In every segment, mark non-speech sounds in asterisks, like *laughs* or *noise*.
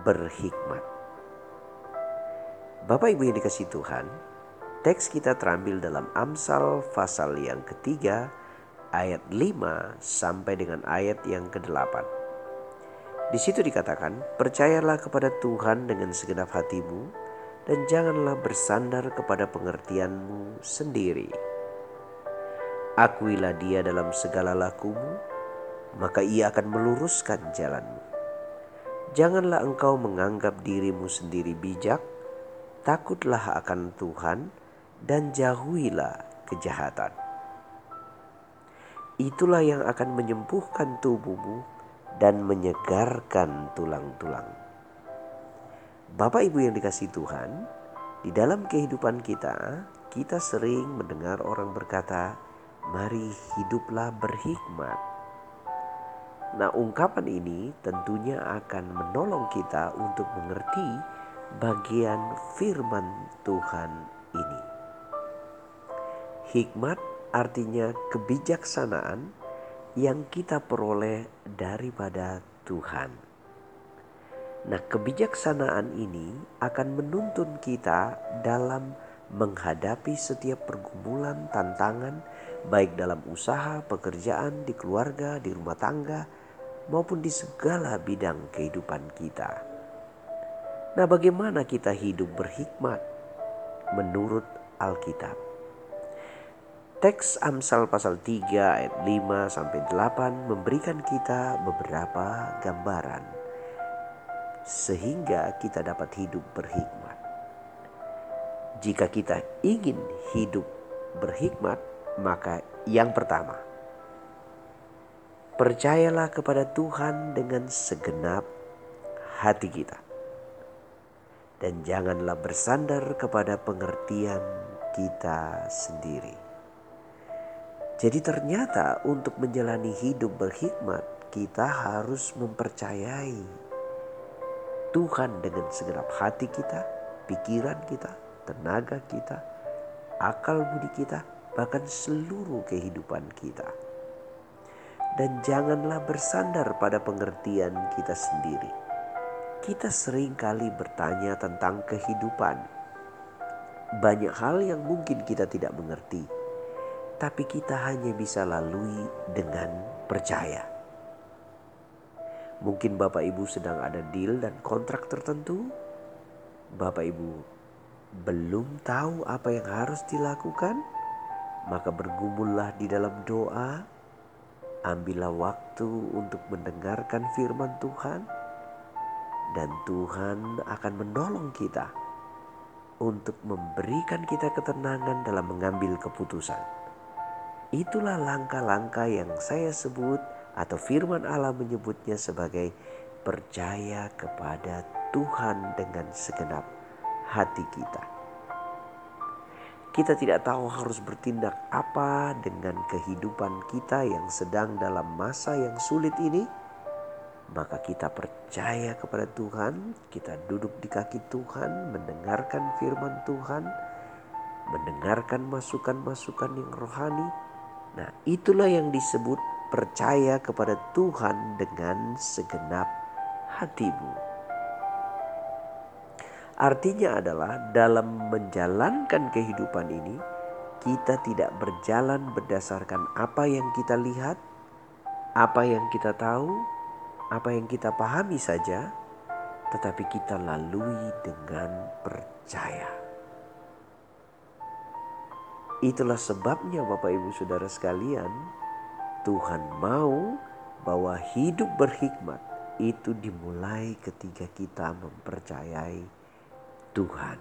berhikmat. Bapak Ibu yang dikasih Tuhan, teks kita terambil dalam Amsal pasal yang ketiga ayat 5 sampai dengan ayat yang ke-8. Di situ dikatakan, "Percayalah kepada Tuhan dengan segenap hatimu dan janganlah bersandar kepada pengertianmu sendiri. Akuilah Dia dalam segala lakumu, maka Ia akan meluruskan jalanmu." Janganlah engkau menganggap dirimu sendiri bijak, takutlah akan Tuhan dan jauhilah kejahatan. Itulah yang akan menyembuhkan tubuhmu dan menyegarkan tulang-tulang. Bapak Ibu yang dikasih Tuhan, di dalam kehidupan kita, kita sering mendengar orang berkata, "Mari hiduplah berhikmat." Nah, ungkapan ini tentunya akan menolong kita untuk mengerti bagian firman Tuhan ini. Hikmat artinya kebijaksanaan yang kita peroleh daripada Tuhan. Nah, kebijaksanaan ini akan menuntun kita dalam menghadapi setiap pergumulan, tantangan, baik dalam usaha, pekerjaan, di keluarga, di rumah tangga, maupun di segala bidang kehidupan kita. Nah, bagaimana kita hidup berhikmat menurut Alkitab? Teks Amsal pasal 3 ayat 5 sampai 8 memberikan kita beberapa gambaran sehingga kita dapat hidup berhikmat. Jika kita ingin hidup berhikmat, maka yang pertama, Percayalah kepada Tuhan dengan segenap hati kita. Dan janganlah bersandar kepada pengertian kita sendiri. Jadi ternyata untuk menjalani hidup berhikmat kita harus mempercayai Tuhan dengan segenap hati kita, pikiran kita, tenaga kita, akal budi kita, bahkan seluruh kehidupan kita dan janganlah bersandar pada pengertian kita sendiri. Kita sering kali bertanya tentang kehidupan. Banyak hal yang mungkin kita tidak mengerti, tapi kita hanya bisa lalui dengan percaya. Mungkin Bapak Ibu sedang ada deal dan kontrak tertentu. Bapak Ibu belum tahu apa yang harus dilakukan, maka bergumullah di dalam doa Ambillah waktu untuk mendengarkan firman Tuhan, dan Tuhan akan menolong kita untuk memberikan kita ketenangan dalam mengambil keputusan. Itulah langkah-langkah yang saya sebut, atau firman Allah menyebutnya sebagai percaya kepada Tuhan dengan segenap hati kita. Kita tidak tahu harus bertindak apa dengan kehidupan kita yang sedang dalam masa yang sulit ini. Maka kita percaya kepada Tuhan, kita duduk di kaki Tuhan, mendengarkan firman Tuhan, mendengarkan masukan-masukan yang rohani. Nah, itulah yang disebut percaya kepada Tuhan dengan segenap hatimu. Artinya adalah dalam menjalankan kehidupan ini kita tidak berjalan berdasarkan apa yang kita lihat, apa yang kita tahu, apa yang kita pahami saja, tetapi kita lalui dengan percaya. Itulah sebabnya Bapak Ibu Saudara sekalian, Tuhan mau bahwa hidup berhikmat itu dimulai ketika kita mempercayai Tuhan.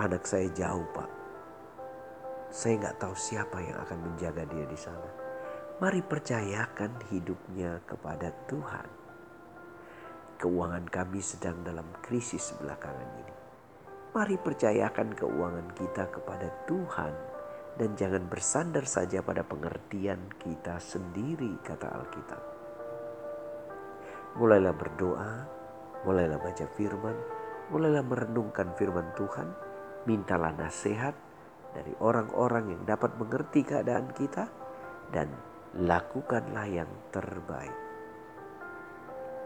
Anak saya jauh pak. Saya nggak tahu siapa yang akan menjaga dia di sana. Mari percayakan hidupnya kepada Tuhan. keuangan kami sedang dalam krisis belakangan ini. Mari percayakan keuangan kita kepada Tuhan dan jangan bersandar saja pada pengertian kita sendiri, kata Alkitab. Mulailah berdoa, mulailah baca firman, mulailah merenungkan firman Tuhan, mintalah nasihat dari orang-orang yang dapat mengerti keadaan kita, dan lakukanlah yang terbaik.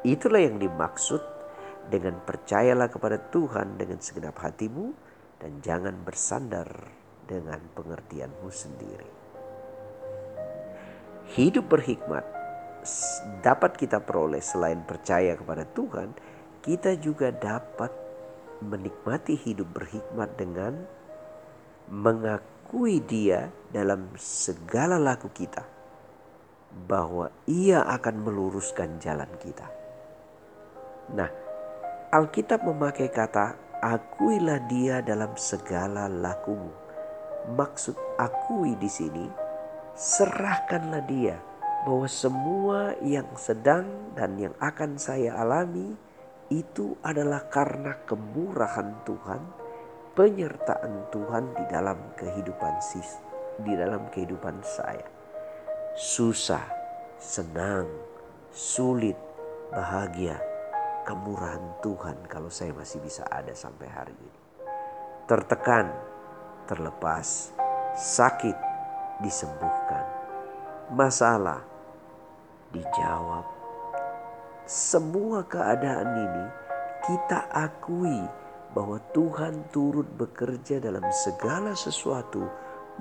Itulah yang dimaksud dengan percayalah kepada Tuhan dengan segenap hatimu dan jangan bersandar dengan pengertianmu sendiri. Hidup berhikmat dapat kita peroleh selain percaya kepada Tuhan, kita juga dapat menikmati hidup berhikmat dengan mengakui Dia dalam segala laku kita, bahwa Ia akan meluruskan jalan kita. Nah, Alkitab memakai kata "akuilah Dia dalam segala lakumu" maksud akui di sini, serahkanlah dia bahwa semua yang sedang dan yang akan saya alami itu adalah karena kemurahan Tuhan, penyertaan Tuhan di dalam kehidupan sis, di dalam kehidupan saya. Susah, senang, sulit, bahagia, kemurahan Tuhan kalau saya masih bisa ada sampai hari ini. Tertekan, terlepas, sakit disembuhkan, masalah dijawab. Semua keadaan ini kita akui bahwa Tuhan turut bekerja dalam segala sesuatu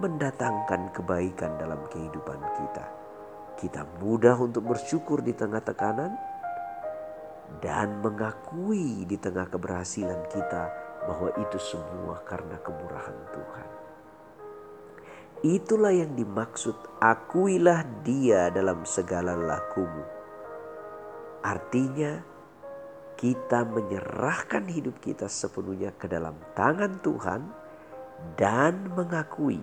mendatangkan kebaikan dalam kehidupan kita. Kita mudah untuk bersyukur di tengah tekanan dan mengakui di tengah keberhasilan kita bahwa itu semua karena kemurahan Tuhan. Itulah yang dimaksud akuilah dia dalam segala lakumu. Artinya kita menyerahkan hidup kita sepenuhnya ke dalam tangan Tuhan dan mengakui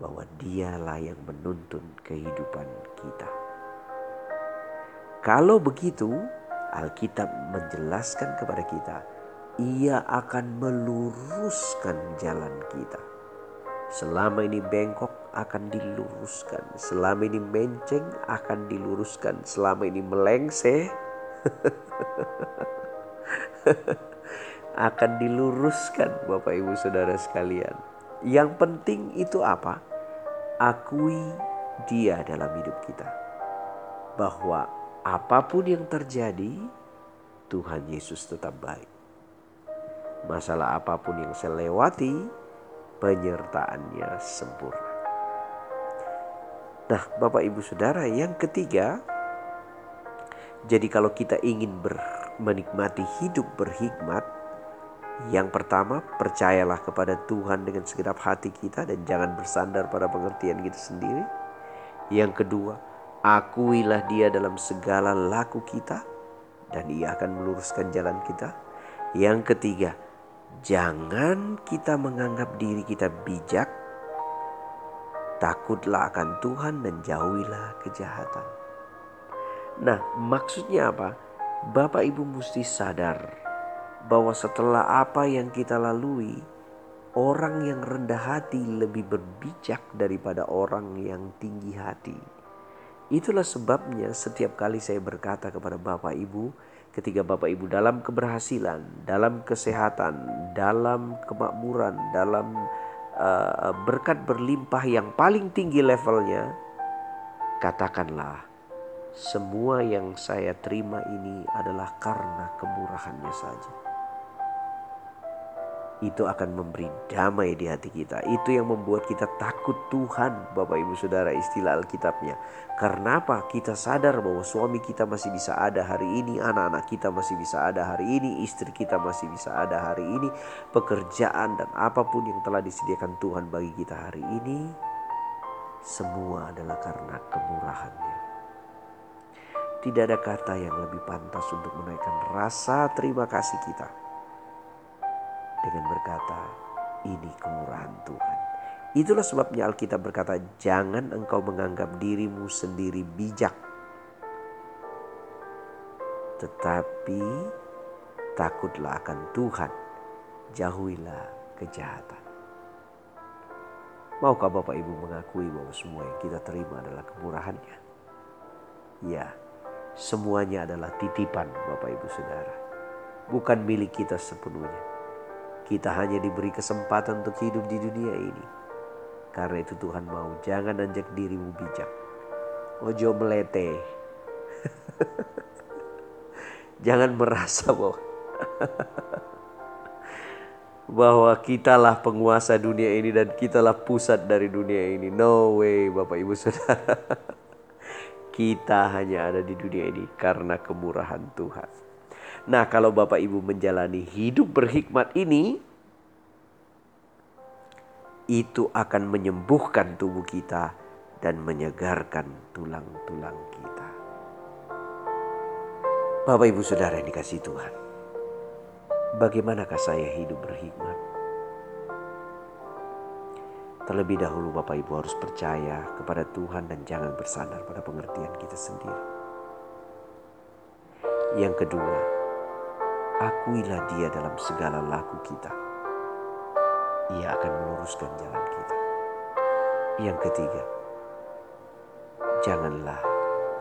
bahwa dialah yang menuntun kehidupan kita. Kalau begitu, Alkitab menjelaskan kepada kita ia akan meluruskan jalan kita. Selama ini bengkok akan diluruskan. Selama ini menceng akan diluruskan. Selama ini melengseh *laughs* akan diluruskan Bapak Ibu Saudara sekalian. Yang penting itu apa? Akui dia dalam hidup kita. Bahwa apa pun yang terjadi, Tuhan Yesus tetap baik masalah apa pun yang saya lewati, penyertaannya sempurna. Nah, Bapak Ibu Saudara, yang ketiga, jadi kalau kita ingin ber, menikmati hidup berhikmat, yang pertama, percayalah kepada Tuhan dengan segenap hati kita dan jangan bersandar pada pengertian kita sendiri. Yang kedua, akuilah Dia dalam segala laku kita dan Ia akan meluruskan jalan kita. Yang ketiga, Jangan kita menganggap diri kita bijak. Takutlah akan Tuhan dan jauhilah kejahatan. Nah, maksudnya apa? Bapak Ibu mesti sadar bahwa setelah apa yang kita lalui, orang yang rendah hati lebih berbijak daripada orang yang tinggi hati. Itulah sebabnya setiap kali saya berkata kepada Bapak Ibu, ketika Bapak Ibu dalam keberhasilan, dalam kesehatan, dalam kemakmuran, dalam uh, berkat berlimpah yang paling tinggi levelnya, katakanlah semua yang saya terima ini adalah karena kemurahannya saja itu akan memberi damai di hati kita. Itu yang membuat kita takut Tuhan, Bapak Ibu Saudara, istilah Alkitabnya. Karena apa? Kita sadar bahwa suami kita masih bisa ada hari ini, anak-anak kita masih bisa ada hari ini, istri kita masih bisa ada hari ini, pekerjaan dan apa pun yang telah disediakan Tuhan bagi kita hari ini, semua adalah karena kemurahannya. Tidak ada kata yang lebih pantas untuk menaikkan rasa terima kasih kita dengan berkata, "Ini kemurahan Tuhan." Itulah sebabnya Alkitab berkata, "Jangan engkau menganggap dirimu sendiri bijak, tetapi takutlah akan Tuhan, jauhilah kejahatan. Maukah Bapak Ibu mengakui bahwa semua yang kita terima adalah kemurahannya? Ya, semuanya adalah titipan Bapak Ibu Saudara. Bukan milik kita sepenuhnya. Kita hanya diberi kesempatan untuk hidup di dunia ini. Karena itu Tuhan mau jangan anjak dirimu bijak. Ojo melete. *laughs* jangan merasa bahwa *laughs* bahwa kitalah penguasa dunia ini dan kitalah pusat dari dunia ini. No way, Bapak Ibu Saudara. *laughs* Kita hanya ada di dunia ini karena kemurahan Tuhan. Nah, kalau Bapak Ibu menjalani hidup berhikmat ini, itu akan menyembuhkan tubuh kita dan menyegarkan tulang-tulang kita. Bapak Ibu Saudara yang dikasih Tuhan. Bagaimanakah saya hidup berhikmat? Terlebih dahulu Bapak Ibu harus percaya kepada Tuhan dan jangan bersandar pada pengertian kita sendiri. Yang kedua, akuilah dia dalam segala laku kita. Ia akan meluruskan jalan kita. Yang ketiga, janganlah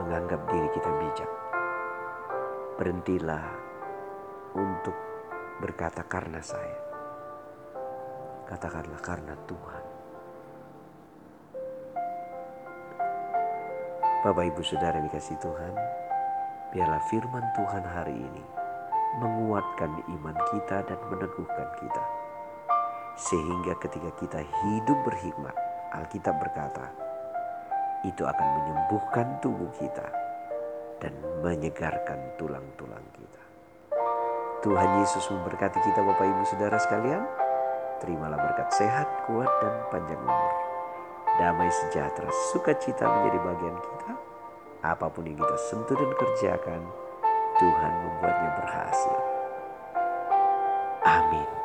menganggap diri kita bijak. Berhentilah untuk berkata karena saya. Katakanlah karena Tuhan. Bapak Ibu Saudara dikasih Tuhan, biarlah firman Tuhan hari ini menguatkan iman kita dan meneguhkan kita. Sehingga ketika kita hidup berhikmat, Alkitab berkata, itu akan menyembuhkan tubuh kita dan menyegarkan tulang-tulang kita. Tuhan Yesus memberkati kita Bapak Ibu Saudara sekalian. Terimalah berkat sehat, kuat, dan panjang umur damai sejahtera, sukacita menjadi bagian kita. Apa pun yang kita sentuh dan kerjakan, Tuhan membuatnya berhasil. Amin.